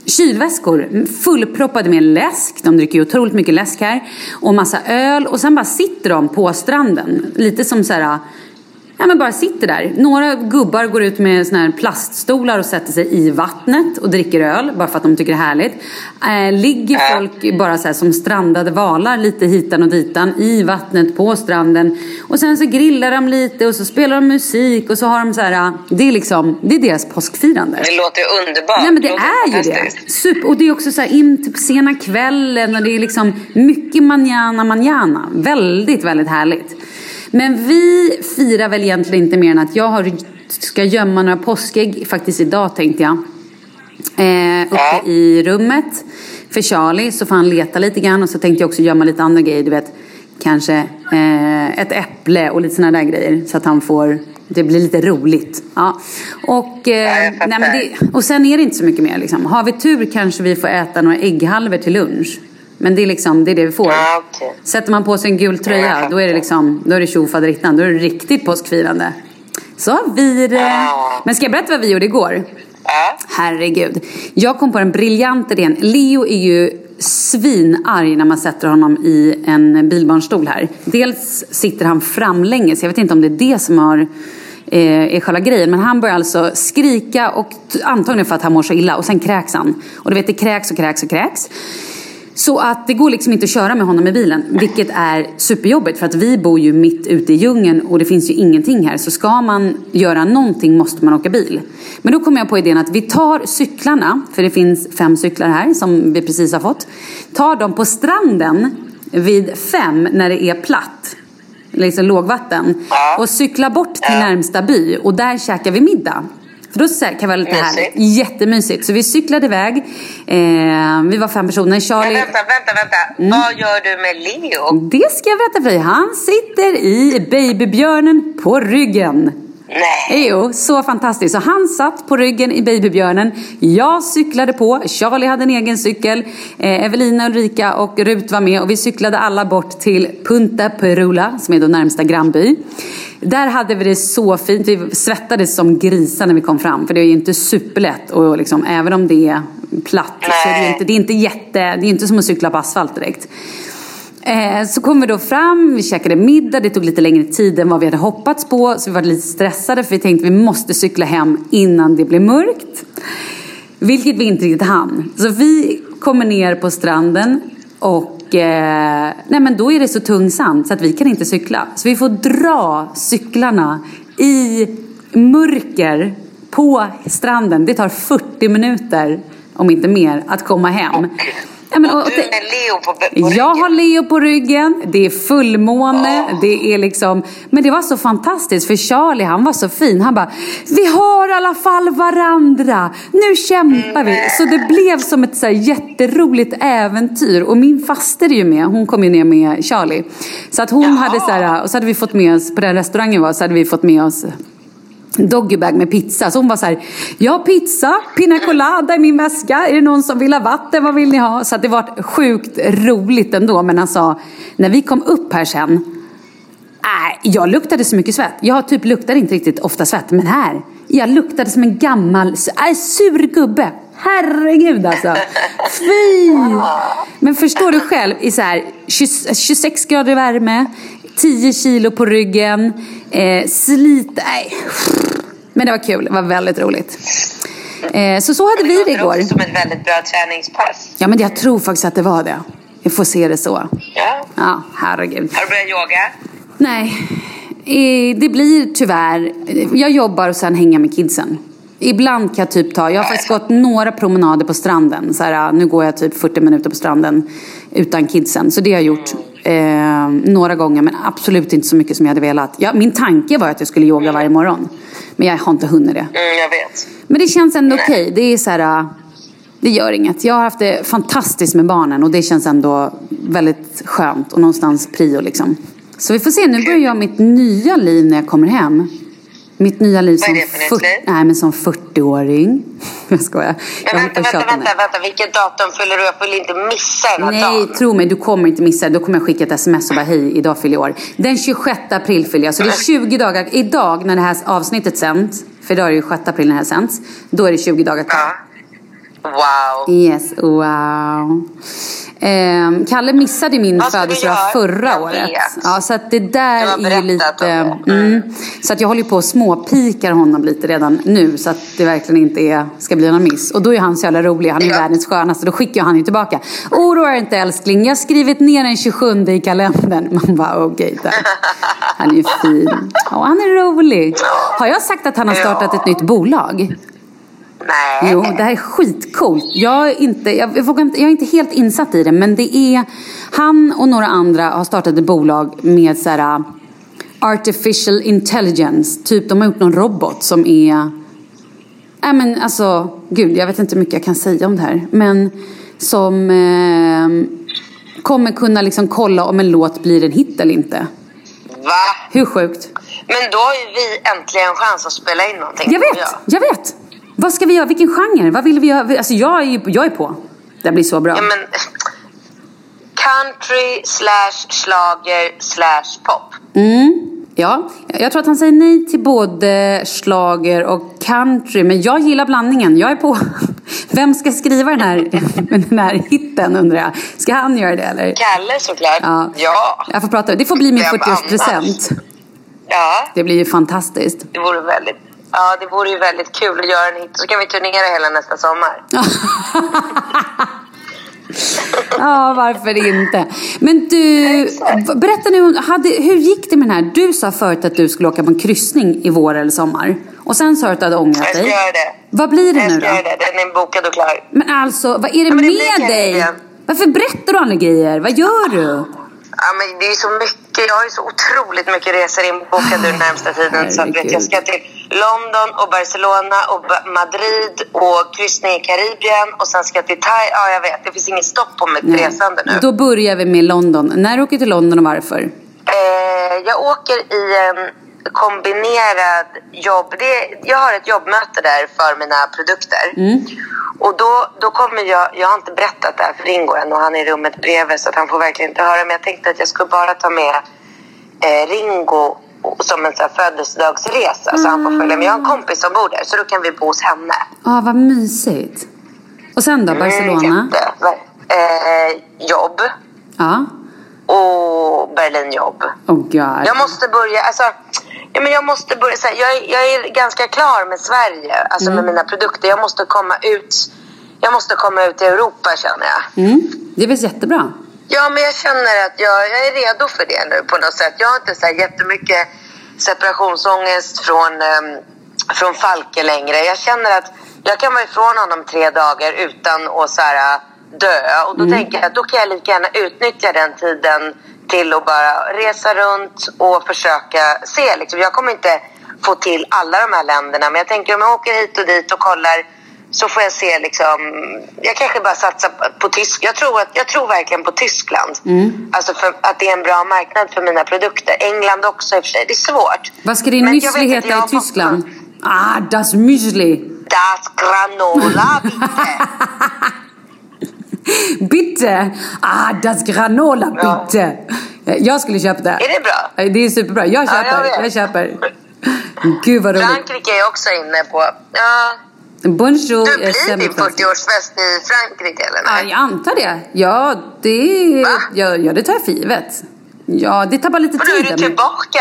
[SPEAKER 1] kylväskor fullproppade med läsk. De dricker ju otroligt mycket läsk här. Och massa öl. Och sen bara sitter de på stranden. Lite som så här... Ja men bara sitter där. Några gubbar går ut med såna här plaststolar och sätter sig i vattnet och dricker öl. Bara för att de tycker det är härligt. Eh, ligger folk bara så som strandade valar lite hitan och ditan i vattnet på stranden. Och sen så grillar de lite och så spelar de musik och så har de så här. Det är liksom, det är deras påskfirande.
[SPEAKER 2] Det låter ju underbart.
[SPEAKER 1] Nej men det
[SPEAKER 2] låter
[SPEAKER 1] är ju det. Super. Och det är också så här in till sena kvällen och det är liksom mycket manjana manjana. Väldigt, väldigt härligt. Men vi firar väl egentligen inte mer än att jag har, ska gömma några påskägg faktiskt idag tänkte jag. Eh, uppe i rummet för Charlie så får han leta lite grann och så tänkte jag också gömma lite andra grejer. Du vet kanske eh, ett äpple och lite sådana där grejer så att han får det blir lite roligt. Ja. Och, eh, nej, men det, och sen är det inte så mycket mer. Liksom. Har vi tur kanske vi får äta några ägghalvor till lunch. Men det är liksom det, är det vi får.
[SPEAKER 2] Ja, okej.
[SPEAKER 1] Sätter man på sig en gul tröja då är det liksom då är det tjofaderittan. Då är det riktigt påskfirande. Så har vi det. Men ska jag berätta vad vi gjorde igår?
[SPEAKER 2] Ja.
[SPEAKER 1] Herregud. Jag kom på den briljanta idén. Leo är ju svinarg när man sätter honom i en bilbarnstol här. Dels sitter han framlänges. Jag vet inte om det är det som har eh, är själva grejen. Men han börjar alltså skrika och antagligen för att han mår så illa och sen kräks han. Och du vet det kräks och kräks och kräks. Så att det går liksom inte att köra med honom i bilen. Vilket är superjobbigt för att vi bor ju mitt ute i djungeln och det finns ju ingenting här. Så ska man göra någonting måste man åka bil. Men då kom jag på idén att vi tar cyklarna, för det finns fem cyklar här som vi precis har fått. Tar dem på stranden
[SPEAKER 2] vid fem när det är platt. Liksom lågvatten.
[SPEAKER 1] Och cykla bort till närmsta by och där käkar vi middag. För då så här kan det vara lite
[SPEAKER 2] Mysigt.
[SPEAKER 1] härligt. Jättemysigt. Så vi cyklade iväg. Eh, vi var fem personer.
[SPEAKER 2] Men
[SPEAKER 1] Charlie...
[SPEAKER 2] vänta, vänta, vänta.
[SPEAKER 1] Mm.
[SPEAKER 2] Vad gör du med Leo?
[SPEAKER 1] Det ska jag berätta för dig. Han sitter i babybjörnen på ryggen.
[SPEAKER 2] Nej.
[SPEAKER 1] Jo, så fantastiskt. Så han satt på ryggen i babybjörnen. Jag cyklade på. Charlie hade en egen cykel. Eh, Evelina, Ulrika och Rut var med och vi cyklade alla bort till Punta Perula som är då närmsta grannby. Där hade vi det så fint. Vi svettades som grisar när vi kom fram för det är ju inte superlätt och liksom, även om det är platt så är det, inte, det är inte jätte, det är inte som att cykla på asfalt direkt. Eh, så kom vi då fram, vi käkade middag, det tog lite längre tid än vad vi hade hoppats på. Så vi var lite stressade för vi tänkte vi måste cykla hem innan det blir mörkt. Vilket vi inte riktigt hann. Så vi kommer ner på stranden och eh, nej men då är det så tung sand så att vi kan inte cykla. Så vi får dra cyklarna i mörker på stranden. Det tar 40 minuter, om inte mer, att komma hem. Ja, men, och-
[SPEAKER 2] Du med Leo på, på ryggen.
[SPEAKER 1] jag har Leo på ryggen, det är fullmåne, det är liksom... Men det var så fantastiskt för Charlie han var så fin. Han bara, vi har i alla fall varandra, nu kämpar vi. Så det blev som ett så här jätteroligt äventyr. Och min faster är ju med, hon kom ju ner med Charlie. Så att hon hade så här, och så hade vi fått med oss, på den restaurangen var, så hade vi fått med oss doggybag med pizza. Så hon var så här, jag har pizza, pina colada i min väska. Är det någon som vill ha vatten? Vad vill ni ha? Så att det var sjukt roligt ändå. Men alltså, när vi kom upp här sen. äh, jag luktade så mycket svett. Jag typ luktar inte riktigt ofta svett. Men här, jag luktade som en gammal, äh, sur gubbe. Herregud alltså. Fy! Men förstår du själv i så här 26 grader värme, 10 kilo på ryggen, eh, slit... Nej. Men det var kul, det var väldigt roligt. Eh, så så hade vi det
[SPEAKER 2] låter
[SPEAKER 1] igår.
[SPEAKER 2] också som ett väldigt bra träningspass.
[SPEAKER 1] Ja men jag tror faktiskt att det var det. Vi får se det så.
[SPEAKER 2] Ja.
[SPEAKER 1] Ja, herregud.
[SPEAKER 2] Har du börjat yoga?
[SPEAKER 1] Nej, eh, det blir tyvärr. Jag jobbar och sen hänger med kidsen. Ibland kan jag typ ta, jag har faktiskt gått några promenader på stranden. Så här, nu går jag typ 40 minuter på stranden utan kidsen. Så det har jag gjort eh, några gånger men absolut inte så mycket som jag hade velat. Ja, min tanke var att jag skulle yoga varje morgon. Men jag har inte hunnit det.
[SPEAKER 2] Mm, jag vet.
[SPEAKER 1] Men det känns ändå okej. Det är så här, äh, det gör inget. Jag har haft det fantastiskt med barnen och det känns ändå väldigt skönt och någonstans prio liksom. Så vi får se, nu börjar jag mitt nya liv när jag kommer hem. Mitt nya liv som,
[SPEAKER 2] det för nytt
[SPEAKER 1] 40
[SPEAKER 2] liv?
[SPEAKER 1] nej, men som 40-åring. Jag skojar. Jag
[SPEAKER 2] Men
[SPEAKER 1] håller
[SPEAKER 2] vänta, vänta, vänta, vänta. Vilket datum fyller du? Jag vill inte missa den
[SPEAKER 1] Nej,
[SPEAKER 2] dagen.
[SPEAKER 1] tro mig, du kommer inte missa. Då kommer jag skicka ett sms och bara hej, idag fyller jag år. Den 26 april fyller jag. Så det är 20 dagar. Idag när det här avsnittet sänds, för idag är det ju 6 april när det här sänds. Då är det 20 dagar kvar.
[SPEAKER 2] Ja. Wow.
[SPEAKER 1] Yes, wow. Ehm, Kalle missade min födelsedag förra
[SPEAKER 2] Jag
[SPEAKER 1] året. Ja, så att det där är ju lite... Mm, så att jag håller på och småpikar honom lite redan nu så att det verkligen inte är, ska bli någon miss. Och då är han så jävla rolig, han är
[SPEAKER 2] Ja.
[SPEAKER 1] världens skönaste. Då skickar han ju tillbaka. Oroa er inte älskling, jag har skrivit ner den 27 i kalendern. Man bara okej tack. Han är ju fin. Och han är rolig. Har jag sagt att han har startat ett nytt bolag?
[SPEAKER 2] Nej.
[SPEAKER 1] Jo, det här är skitcoolt. Jag är, inte, jag, jag, inte, jag är inte helt insatt i det, men det är... Han och några andra har startat ett bolag med så här, uh, artificial intelligence. Typ, de har gjort någon robot som är... Nej men alltså, gud, jag vet inte hur mycket jag kan säga om det här. Men som eh, kommer kunna liksom kolla om en låt blir en hit eller inte.
[SPEAKER 2] Va?
[SPEAKER 1] Hur sjukt?
[SPEAKER 2] Men då har ju vi äntligen chans att spela in någonting.
[SPEAKER 1] Jag vet, jag vet! Vad ska vi göra? Vilken genre? Vad vill vi göra? Alltså jag är, ju- jag är på. Det blir så bra.
[SPEAKER 2] Ja, men... Country slash slager slash pop.
[SPEAKER 1] Mm, ja, jag tror att han säger nej till både slager och country. Men jag gillar blandningen. Jag är på. Vem ska skriva den här, den här hitten undrar jag. Ska han göra det eller?
[SPEAKER 2] Kalle såklart.
[SPEAKER 1] Ja.
[SPEAKER 2] ja.
[SPEAKER 1] Jag får prata. Det får bli min
[SPEAKER 2] Vem
[SPEAKER 1] 40-årspresent.
[SPEAKER 2] Ja,
[SPEAKER 1] Det blir ju fantastiskt.
[SPEAKER 2] det vore väldigt... Ja, det vore ju väldigt kul att göra en hit. Så kan vi turnera hela nästa sommar.
[SPEAKER 1] Ja, varför inte? Men du, berätta nu, hade, hur gick det med den här? Du sa förut att du skulle åka på en kryssning i vår eller sommar. Och sen sa du att du hade ångrat
[SPEAKER 2] Jag ska
[SPEAKER 1] dig.
[SPEAKER 2] göra det.
[SPEAKER 1] Vad blir det
[SPEAKER 2] Jag
[SPEAKER 1] nu
[SPEAKER 2] ska
[SPEAKER 1] då?
[SPEAKER 2] göra det. Den är bokad och klar.
[SPEAKER 1] Men alltså, vad är det
[SPEAKER 2] men det
[SPEAKER 1] med dig? Varför berättar du aldrig grejer? Vad gör du?
[SPEAKER 2] Ja, men det är så mycket. Jag har ju så otroligt mycket resor inbokade den närmsta tiden. Så att, vet, jag ska till London och Barcelona och Madrid och kryssning i Karibien och sen ska jag till Thai. Ja, jag vet. Det finns inget stopp på mitt resande nu.
[SPEAKER 1] Då börjar vi med London. När du åker till London och varför?
[SPEAKER 2] Eh, jag åker i en kombinerad jobb. Det, jag har ett jobbmöte där för mina produkter. Och då, då kommer jag, jag har inte berättat det här för Ringo än och han är i rummet bredvid så att han får verkligen inte höra. Men jag tänkte att jag skulle bara ta med eh, Ringo som en så här födelsedagsresa så han får följa med. Jag har en kompis som bor där så då kan vi bo hos henne.
[SPEAKER 1] Ja, vad mysigt. Och sen då, Barcelona?
[SPEAKER 2] Mm. Eh, jobb
[SPEAKER 1] Ja.
[SPEAKER 2] och Berlinjobb.
[SPEAKER 1] Oh god.
[SPEAKER 2] Jag måste börja, alltså, ja, men jag måste börja, så här, jag, jag är ganska klar med Sverige, alltså med mina produkter. Jag måste komma ut, jag måste komma ut i Europa känner jag.
[SPEAKER 1] Mm. Det är väl jättebra?
[SPEAKER 2] Ja, men jag känner att jag, jag är redo för det nu på något sätt. Jag har inte så här jättemycket separationsångest från, um, från Falke längre. Jag känner att jag kan vara ifrån honom tre dagar utan att så här, dö. Och då tänker jag att då kan jag lika gärna utnyttja den tiden till att bara resa runt och försöka se. Liksom. Jag kommer inte få till alla de här länderna, men jag tänker om jag åker hit och dit och kollar så får jag se liksom, jag kanske bara satsar på- Tyskland. Jag tror, att, jag tror verkligen på Tyskland. Alltså för att det är en bra marknad för mina produkter. England också i och för sig. Det är svårt.
[SPEAKER 1] Vad ska din müsli heta i
[SPEAKER 2] har fått-
[SPEAKER 1] Tyskland? Ah, das Müsli.
[SPEAKER 2] Das granola bitte.
[SPEAKER 1] Bitte! Ah, das Granola bitte! Jag skulle köpa det.
[SPEAKER 2] Är det bra?
[SPEAKER 1] Det är superbra. Jag
[SPEAKER 2] Ja, jag
[SPEAKER 1] köper. jag, köper. Gud vad roligt.
[SPEAKER 2] Frankrike är också inne på. Ja.
[SPEAKER 1] Bonjour.
[SPEAKER 2] Du
[SPEAKER 1] jag
[SPEAKER 2] blir din
[SPEAKER 1] på franska.
[SPEAKER 2] 40-årsfest i Frankrike eller?
[SPEAKER 1] Ja,
[SPEAKER 2] Nej?
[SPEAKER 1] jag antar det. Ja, det,
[SPEAKER 2] Va?
[SPEAKER 1] ja, ja, det tar jag för givet. Ja, det tar bara lite
[SPEAKER 2] Och då är
[SPEAKER 1] tid.
[SPEAKER 2] du tillbaka.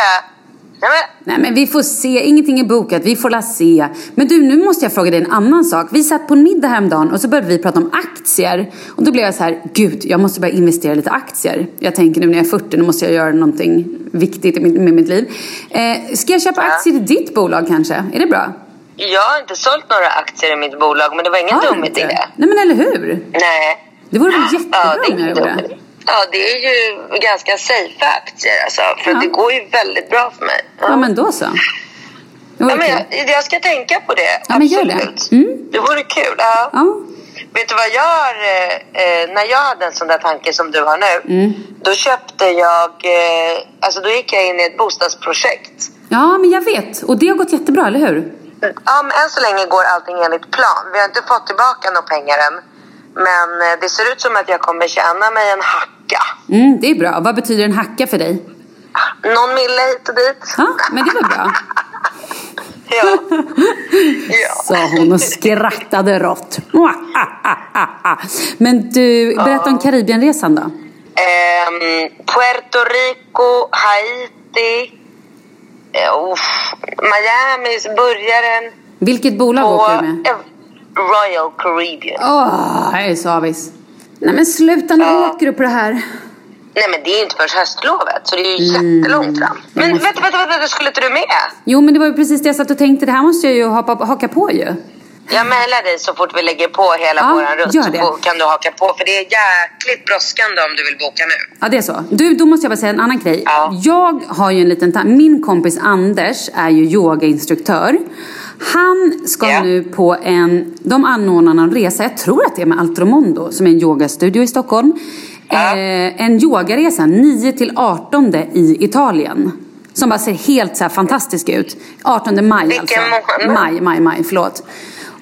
[SPEAKER 2] Nej, men,
[SPEAKER 1] Nej men vi får se, ingenting är bokat, vi får la se. Men du, nu måste jag fråga dig en annan sak. Vi satt på en middag häromdagen och så började vi prata om aktier. Och då blev jag så här, gud, jag måste börja investera lite aktier. Jag tänker nu när jag är 40, nu måste jag göra någonting viktigt med mitt liv. Eh, ska jag köpa aktier i ditt bolag kanske? Är det bra?
[SPEAKER 2] jag har inte sålt några aktier i mitt bolag, men det var ingen dum idé.
[SPEAKER 1] Nej men eller hur?
[SPEAKER 2] Nej.
[SPEAKER 1] Det vore väl jättebra
[SPEAKER 2] Ja, det
[SPEAKER 1] om jag gjorde det.
[SPEAKER 2] Ja, det är ju ganska safe aktier alltså. För
[SPEAKER 1] Ja.
[SPEAKER 2] det går ju väldigt bra för mig.
[SPEAKER 1] Ja men då så.
[SPEAKER 2] Ja, men jag, jag ska tänka på det.
[SPEAKER 1] Ja, men gör det.
[SPEAKER 2] Absolut.
[SPEAKER 1] Mm.
[SPEAKER 2] Det vore kul. Ja.
[SPEAKER 1] Ja.
[SPEAKER 2] Vet du vad jag har, eh, eh, när jag hade en sån där tanke som du har nu.
[SPEAKER 1] Mm.
[SPEAKER 2] Då köpte jag, eh, alltså då gick jag in i ett bostadsprojekt.
[SPEAKER 1] ja, men jag vet. Och det har gått jättebra, eller hur?
[SPEAKER 2] Ja, men än så länge går allting enligt plan. Vi har inte fått tillbaka några pengar än. Men eh, det ser ut som att jag kommer tjäna mig en hacka.
[SPEAKER 1] Mm, det är bra. Vad betyder en hacka för dig?
[SPEAKER 2] Någon mille hit och dit.
[SPEAKER 1] Ja, men det var bra.
[SPEAKER 2] Ja. ja.
[SPEAKER 1] Sa hon och skrattade rått. Men du, berätta om Karibienresan då.
[SPEAKER 2] Ehm, Puerto Rico, Haiti, uff, Miami börjar den
[SPEAKER 1] Vilket bolag
[SPEAKER 2] på
[SPEAKER 1] åker du med?
[SPEAKER 2] Royal Caribbean.
[SPEAKER 1] Åh, jag är så avis. Nej men sluta, nu
[SPEAKER 2] Ja.
[SPEAKER 1] åker du på det här.
[SPEAKER 2] Nej men det är ju inte förrän höstlovet så det är ju
[SPEAKER 1] Mm.
[SPEAKER 2] jättelångt fram. Men
[SPEAKER 1] måste-
[SPEAKER 2] vänta, vänta, vänta, skulle inte du med?
[SPEAKER 1] Jo, men det var ju precis det jag satt och tänkte. Det här måste jag ju haka på ju.
[SPEAKER 2] Jag mejlar dig så fort vi lägger på hela
[SPEAKER 1] Ja,
[SPEAKER 2] våran rutt
[SPEAKER 1] gör
[SPEAKER 2] så
[SPEAKER 1] det.
[SPEAKER 2] får- kan du haka på för det är jäkligt brådskande om du vill boka nu.
[SPEAKER 1] Ja, det är så. Du, då måste jag bara säga en annan grej.
[SPEAKER 2] Ja.
[SPEAKER 1] Jag har ju en liten ta- Min kompis Anders är ju yogainstruktör. Han ska
[SPEAKER 2] Ja.
[SPEAKER 1] nu på en... De anordnar en resa, jag tror att det är med Altromondo, som är en yogastudio i Stockholm.
[SPEAKER 2] Ja.
[SPEAKER 1] Eh, en yogaresa 9 till 18 i Italien. Som bara ser helt så fantastisk ut. 18 maj
[SPEAKER 2] Vilken
[SPEAKER 1] alltså.
[SPEAKER 2] månad?
[SPEAKER 1] Maj, maj, maj, förlåt.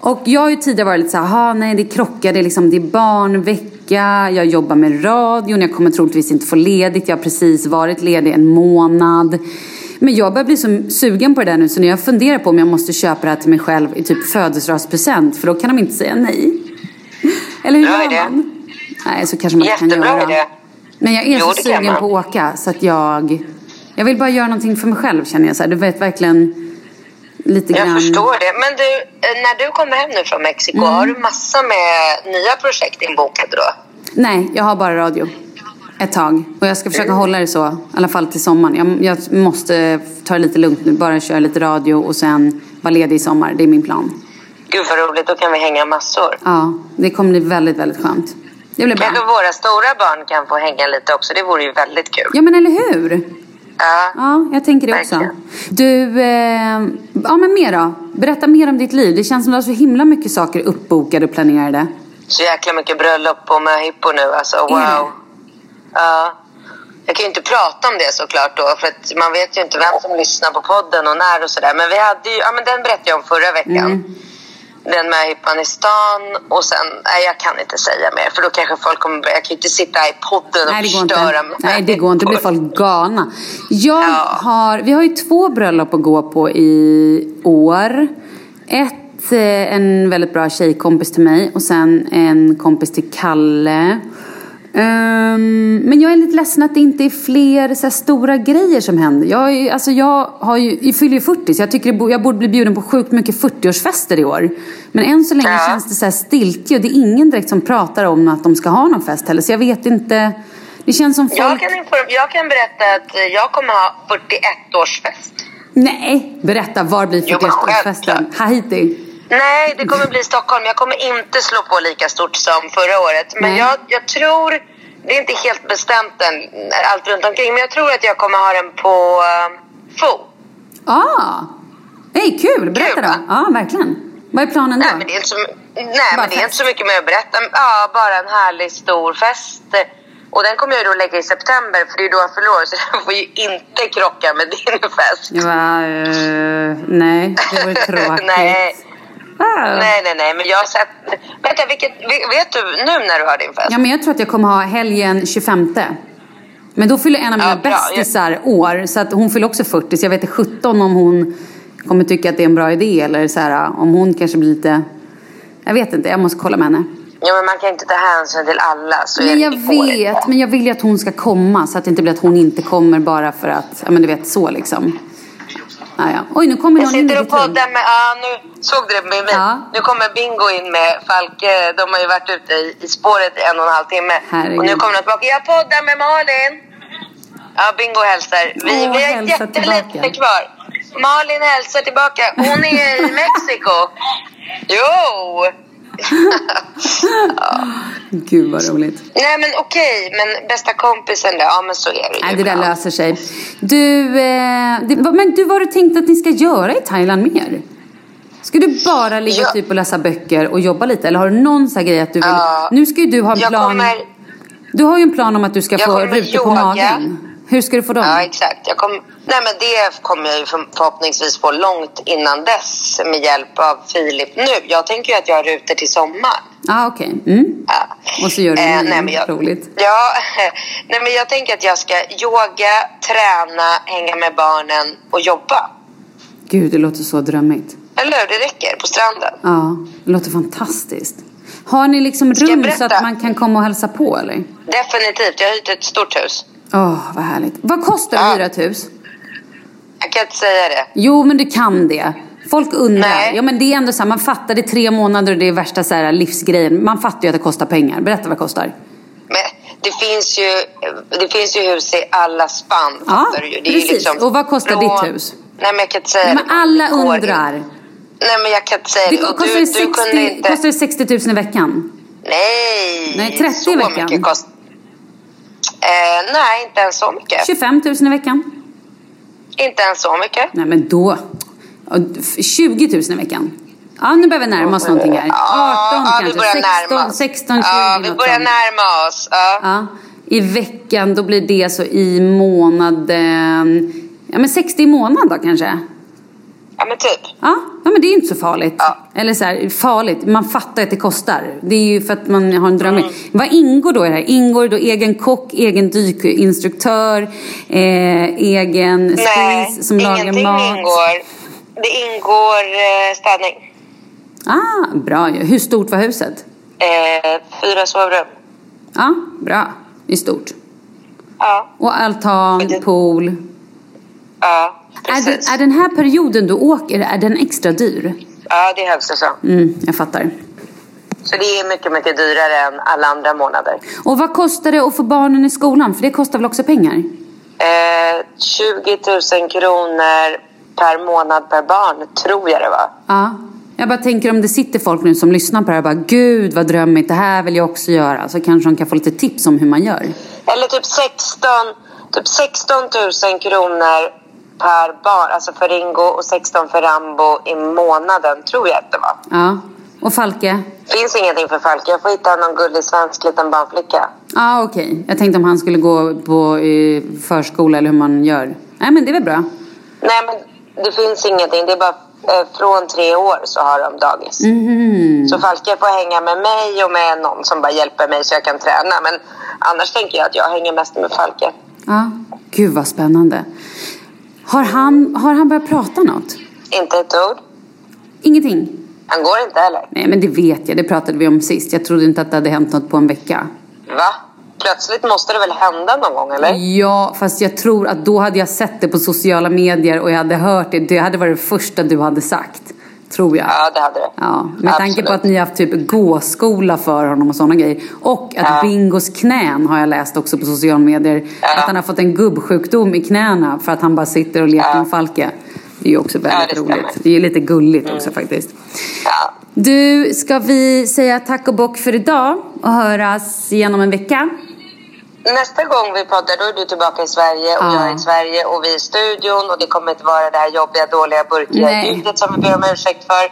[SPEAKER 1] Och jag har ju tidigare varit lite så här, "Ha, nej det krockar, det är, liksom, det är barnvecka, jag jobbar med radion, jag kommer troligtvis inte få ledigt, jag har precis varit ledig en månad. Men jag börjar bli så sugen på det där nu så när jag funderar på om jag måste köpa det här till mig själv i typ födelsedagspresent för då kan de inte säga nej. Eller hur gör man? Nej, så kanske man inte kan
[SPEAKER 2] Jättebra
[SPEAKER 1] göra.
[SPEAKER 2] idé.
[SPEAKER 1] Men jag är
[SPEAKER 2] Jo,
[SPEAKER 1] så sugen på att åka så att jag... Jag vill bara göra någonting för mig själv känner jag så här. Du vet verkligen lite
[SPEAKER 2] Jag
[SPEAKER 1] grann...
[SPEAKER 2] förstår det. Men du, eh, när du kommer hem nu från Mexiko,
[SPEAKER 1] Mm.
[SPEAKER 2] har du massa med nya projekt inbokade då?
[SPEAKER 1] Nej, jag har bara radio. Ett tag. Och jag ska försöka hålla det så. I alla fall till sommaren. Jag, jag måste ta det lite lugnt nu. Bara köra lite radio och sen vara ledig i sommar. Det är min plan.
[SPEAKER 2] Gud vad roligt, då kan vi hänga massor.
[SPEAKER 1] Ja, det kommer bli väldigt, väldigt skönt. Det blir bra.
[SPEAKER 2] Kanske våra stora barn kan få hänga lite också. Det vore ju väldigt kul.
[SPEAKER 1] Ja, men eller hur?
[SPEAKER 2] Ja.
[SPEAKER 1] Ja, jag tänker det också.
[SPEAKER 2] Verkligen.
[SPEAKER 1] Du, eh, ja men mer då? Berätta mer om ditt liv. Det känns som du har så himla mycket saker uppbokade och planerade.
[SPEAKER 2] Så jäkla mycket bröllop och möhippo nu alltså. Wow. Ja. Jag kan ju inte prata om det såklart då. För att man vet ju inte vem som lyssnar på podden och när och sådär. Men vi hade ju, ja men den berättade jag om förra veckan.
[SPEAKER 1] Mm.
[SPEAKER 2] Den med hippan i stan och sen, nej jag kan inte säga mer för då kanske folk kommer börja, jag kan ju inte sitta här i podden och
[SPEAKER 1] Nej,
[SPEAKER 2] förstöra
[SPEAKER 1] inte. Nej, det går inte. Då blir folk galna. Jag
[SPEAKER 2] Ja.
[SPEAKER 1] har, vi har ju två bröllop att gå på i år. Ett, eh, en väldigt bra tjejkompis till mig och sen en kompis till Kalle. Ehm, men jag är lite ledsen att det inte är fler så stora grejer som händer. Jag, är, alltså, jag, har ju, jag fyller ju 40 så jag tycker bo- jag borde bli bjuden på sjukt mycket 40-årsfester i år. Men än så länge
[SPEAKER 2] Ja.
[SPEAKER 1] känns det så här stiltje och det är ingen direkt som pratar om att de ska ha någon fest heller. Så jag vet inte. Det känns som folk...
[SPEAKER 2] Jag kan, jag kan berätta att jag kommer ha 41-årsfest.
[SPEAKER 1] Nej, berätta. Var blir
[SPEAKER 2] Jo, men
[SPEAKER 1] 41-årsfesten?
[SPEAKER 2] självklart.
[SPEAKER 1] Haiti?
[SPEAKER 2] Nej, det kommer bli Stockholm. Jag kommer inte slå på lika stort som förra året. Men jag, jag tror, det är inte helt bestämt än, allt runt omkring. Men jag tror att jag kommer ha den på uh, Fo.
[SPEAKER 1] Ah! Hej, kul! Berätta
[SPEAKER 2] Kul,
[SPEAKER 1] då.
[SPEAKER 2] va?
[SPEAKER 1] Ja, verkligen. Vad är planen då?
[SPEAKER 2] Nej, men det är inte så, nej, men det är inte så mycket mer att berätta. Ja, bara en härlig stor fest. Och den kommer jag då lägga i september för det är då jag fyller år. Så den får ju inte krocka med din fest.
[SPEAKER 1] Jag bara, eh, nej, det vore tråkigt.
[SPEAKER 2] nej,
[SPEAKER 1] Ah.
[SPEAKER 2] nej, nej, nej. Men jag har sett... Vänta, vilket, vet du nu när du har din fest?
[SPEAKER 1] Ja, men jag tror att jag kommer ha helgen 25. Men då fyller en av mina
[SPEAKER 2] Ja,
[SPEAKER 1] bästisar år. Så att hon fyller också 40. Så jag vet inte 17 om hon kommer tycka att det är en bra idé. Eller så här, om hon kanske blir lite... Jag vet inte, jag måste kolla med henne.
[SPEAKER 2] Ja, men man kan inte ta hänsyn till alla. Så
[SPEAKER 1] Men jag
[SPEAKER 2] det går inte.
[SPEAKER 1] vet, men jag vill ju att hon ska komma. Så att det inte blir att hon inte kommer bara för att, ja men du vet så liksom. Ah, ja. Oj, nu kommer
[SPEAKER 2] Jag sitter och poddar med... Ja, nu såg du det med mig.
[SPEAKER 1] Ja.
[SPEAKER 2] Nu kommer Bingo in med Falke. De har ju varit ute i, i spåret i en och en halv timme.
[SPEAKER 1] Herregud.
[SPEAKER 2] Och nu kommer de tillbaka. Jag poddar med Malin. Ja, Bingo hälsar. Vi,
[SPEAKER 1] Åh,
[SPEAKER 2] vi har jättelite kvar. Malin hälsar tillbaka. Hon är i Mexiko. Jo!
[SPEAKER 1] Gud vad roligt.
[SPEAKER 2] Nej men okej, men bästa kompisen då? Ja men så är det ju.
[SPEAKER 1] Nej, det där löser sig. Du, eh, det, men du, vad har du tänkt att ni ska göra i Thailand mer? Ska du bara ligga
[SPEAKER 2] Ja.
[SPEAKER 1] typ och läsa böcker och jobba lite? Eller har du någon sån grej att du vill...
[SPEAKER 2] Ja.
[SPEAKER 1] Nu ska ju du ha en
[SPEAKER 2] Jag
[SPEAKER 1] plan...
[SPEAKER 2] kommer...
[SPEAKER 1] Du har ju en plan om att du ska
[SPEAKER 2] Jag
[SPEAKER 1] få rutor på magen. Hur ska du få dem?
[SPEAKER 2] Ja, exakt. Jag kom, nej, men det kommer jag ju för- förhoppningsvis få långt innan dess med hjälp av Filip nu. Jag tänker ju att jag har rutor till sommar.
[SPEAKER 1] ah, okej. Mm.
[SPEAKER 2] Ja.
[SPEAKER 1] Och så gör du
[SPEAKER 2] Eh, nej, men jag,
[SPEAKER 1] roligt.
[SPEAKER 2] Ja, nej, men jag tänker att jag ska yoga, träna, hänga med barnen och jobba.
[SPEAKER 1] Gud, det låter så drömmigt.
[SPEAKER 2] Eller hur? Det räcker på stranden.
[SPEAKER 1] Ja, det låter fantastiskt. Har ni liksom rum så att man kan komma och hälsa på eller?
[SPEAKER 2] Definitivt. Jag har hyrt ett stort hus.
[SPEAKER 1] Åh, vad härligt. Vad kostar det att hyra ett hus?
[SPEAKER 2] Jag kan inte säga det.
[SPEAKER 1] Jo, men du kan det. Folk undrar.
[SPEAKER 2] Nej.
[SPEAKER 1] Ja, men det är ändå så här, man fattar det är tre månader och det är värsta så här, livsgrejen. Man fattar ju att det kostar pengar. Berätta vad det kostar.
[SPEAKER 2] Men det finns ju, det finns ju hus i alla spann.
[SPEAKER 1] Ja,
[SPEAKER 2] du
[SPEAKER 1] precis.
[SPEAKER 2] liksom
[SPEAKER 1] Och vad kostar
[SPEAKER 2] från-
[SPEAKER 1] ditt hus?
[SPEAKER 2] Nej, men jag kan inte säga
[SPEAKER 1] Nej, men alla
[SPEAKER 2] Det går
[SPEAKER 1] undrar.
[SPEAKER 2] Nej, men jag kan inte säga
[SPEAKER 1] Det
[SPEAKER 2] det.
[SPEAKER 1] Kostar,
[SPEAKER 2] du,
[SPEAKER 1] det
[SPEAKER 2] du
[SPEAKER 1] 60,
[SPEAKER 2] kunde inte...
[SPEAKER 1] kostar det 60 000 i veckan?
[SPEAKER 2] Nej!
[SPEAKER 1] Nej, 30
[SPEAKER 2] så
[SPEAKER 1] i veckan.
[SPEAKER 2] Mycket kost... eh, nej, inte ens så mycket.
[SPEAKER 1] 25 000 i veckan?
[SPEAKER 2] Inte ens så mycket.
[SPEAKER 1] Nej, men då... ja, 20 000 i veckan? Ja, nu börjar vi närma oss någonting här. 18
[SPEAKER 2] ja,
[SPEAKER 1] kanske?
[SPEAKER 2] börjar
[SPEAKER 1] 16,
[SPEAKER 2] närma oss.
[SPEAKER 1] 16, 20
[SPEAKER 2] Ja, vi börjar närma oss. Ja.
[SPEAKER 1] Ja, I veckan, då blir det så i månaden... Ja, men 60 i månaden då kanske?
[SPEAKER 2] Ja, men typ.
[SPEAKER 1] Ja, ja men det är ju inte så farligt.
[SPEAKER 2] Ja.
[SPEAKER 1] Eller så här, farligt, man fattar att det kostar. Det är ju för att man har en dröm.
[SPEAKER 2] Mm.
[SPEAKER 1] Vad ingår då i det här? Ingår då egen kock, egen dykinstruktör, eh, egen
[SPEAKER 2] Nej,
[SPEAKER 1] spis som lagar
[SPEAKER 2] ingenting
[SPEAKER 1] mat?
[SPEAKER 2] ingår. Det ingår eh, städning.
[SPEAKER 1] Ah, bra ju. Hur stort var huset?
[SPEAKER 2] Eh, fyra sovrum.
[SPEAKER 1] Ja, bra. Det är stort.
[SPEAKER 2] Ja,
[SPEAKER 1] Och altan, pool.
[SPEAKER 2] ja precis.
[SPEAKER 1] det, är den här perioden du åker, är den extra dyr?
[SPEAKER 2] Ja, det är högsäsong.
[SPEAKER 1] Mm, jag fattar.
[SPEAKER 2] Så det är mycket, mycket dyrare än alla andra månader.
[SPEAKER 1] Och vad kostar det att få barnen i skolan? För det kostar väl också pengar?
[SPEAKER 2] Eh, 20 000 kronor per månad per barn, tror jag det var.
[SPEAKER 1] Ja. Jag bara tänker om det sitter folk nu som lyssnar på det här och bara Gud vad drömmigt, det här vill jag också göra. Så kanske de kan få lite tips om hur man gör.
[SPEAKER 2] Eller typ 16, typ 16 000 kronor per barn, alltså för Ringo och 16 för Rambo i månaden, tror jag att det var.
[SPEAKER 1] Ja. Och Falke?
[SPEAKER 2] Finns ingenting för Falke. Jag får hitta någon gullig svensk liten barnflicka.
[SPEAKER 1] Ja, ah, okej. Okay. Jag tänkte om han skulle gå på förskola eller hur man gör. Nej, men det är väl bra.
[SPEAKER 2] Nej, men det finns ingenting. Det är bara eh, från tre år så har de dagis.
[SPEAKER 1] Mm.
[SPEAKER 2] Så Falke får hänga med mig och med någon som bara hjälper mig så jag kan träna. Men annars tänker jag att jag hänger mest med Falke.
[SPEAKER 1] Ja, gud vad spännande. Har han, har han börjat prata något?
[SPEAKER 2] Inte ett ord.
[SPEAKER 1] Ingenting?
[SPEAKER 2] Han går inte heller.
[SPEAKER 1] Nej, men det vet jag. Det pratade vi om sist. Jag trodde inte att det hade hänt något på en vecka.
[SPEAKER 2] Va? Plötsligt måste det väl hända någon gång, eller?
[SPEAKER 1] Ja, fast jag tror att då hade jag sett det på sociala medier och jag hade hört det. Det hade varit det första du hade sagt. Tror jag.
[SPEAKER 2] Ja, det hade det.
[SPEAKER 1] Ja, med Absolut. tanke på att ni har haft typ gåskola för honom och sådana grejer. Och att ja. Bingos knän har jag läst också på sociala medier. Ja. Att han har fått en gubbsjukdom i knäna för att han bara sitter och leker ja. med Falke. Det är ju också väldigt ja, det roligt. Det är ju lite gulligt mm. också faktiskt.
[SPEAKER 2] Ja.
[SPEAKER 1] Du, ska vi säga tack och bock för idag och höras igen om en vecka?
[SPEAKER 2] Nästa gång vi poddar då är du tillbaka i Sverige och ja. jag är i Sverige och vi är i studion och det kommer inte vara det här jobbiga, dåliga, burkiga ljudet som vi ber om ursäkt för.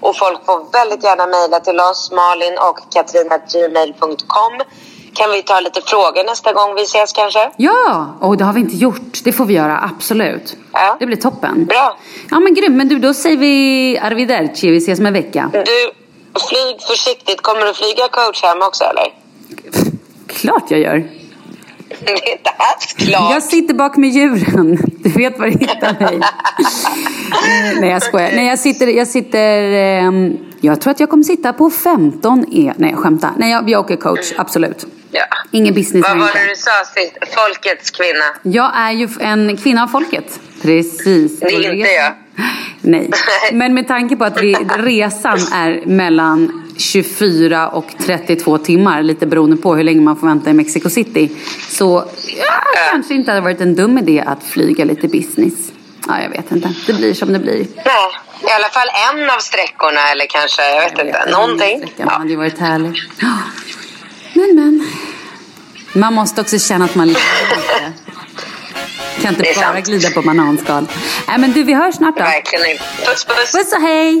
[SPEAKER 2] Och folk får väldigt gärna mejla till oss, Malin och katrin.gmail.com. Kan vi ta lite frågor nästa gång vi ses kanske?
[SPEAKER 1] Ja, och det har vi inte gjort. Det får vi göra, absolut.
[SPEAKER 2] Ja.
[SPEAKER 1] Det blir toppen.
[SPEAKER 2] Bra.
[SPEAKER 1] Ja men grymt, men du då säger vi arrivederci, vi ses om en vecka.
[SPEAKER 2] Du, flyg försiktigt. Kommer du flyga coach hem också eller?
[SPEAKER 1] Klart jag gör.
[SPEAKER 2] Det är inte alls klart.
[SPEAKER 1] Jag sitter bak med djuren. Du vet var du hittar mig. Nej jag skojar. Nej jag sitter, jag sitter um, jag tror att jag kommer sitta på 15 E. Nej jag skämtar. Nej jag, jag åker coach, absolut.
[SPEAKER 2] Ja.
[SPEAKER 1] Ingen business
[SPEAKER 2] Vad var det du sa sist? Folkets kvinna.
[SPEAKER 1] Jag är ju en kvinna av folket. Precis.
[SPEAKER 2] Det är inte jag.
[SPEAKER 1] Nej, men med tanke på att resan är mellan 24 och 32 timmar, lite beroende på hur länge man får vänta i Mexico City. Så ja, kanske inte hade varit en dum idé att flyga lite business. Ja, jag vet inte. Det blir som det blir.
[SPEAKER 2] Nej, i alla fall en av sträckorna eller kanske, jag vet jag inte, vet, någonting.
[SPEAKER 1] Sträckan ja. hade ju varit härlig. Men, men. Man måste också känna att man lever lite. Kan inte bara sant. glida på bananskal. Nej, men du, vi hörs snart då.
[SPEAKER 2] Verkligen inte. Puss, puss.
[SPEAKER 1] Puss och hej.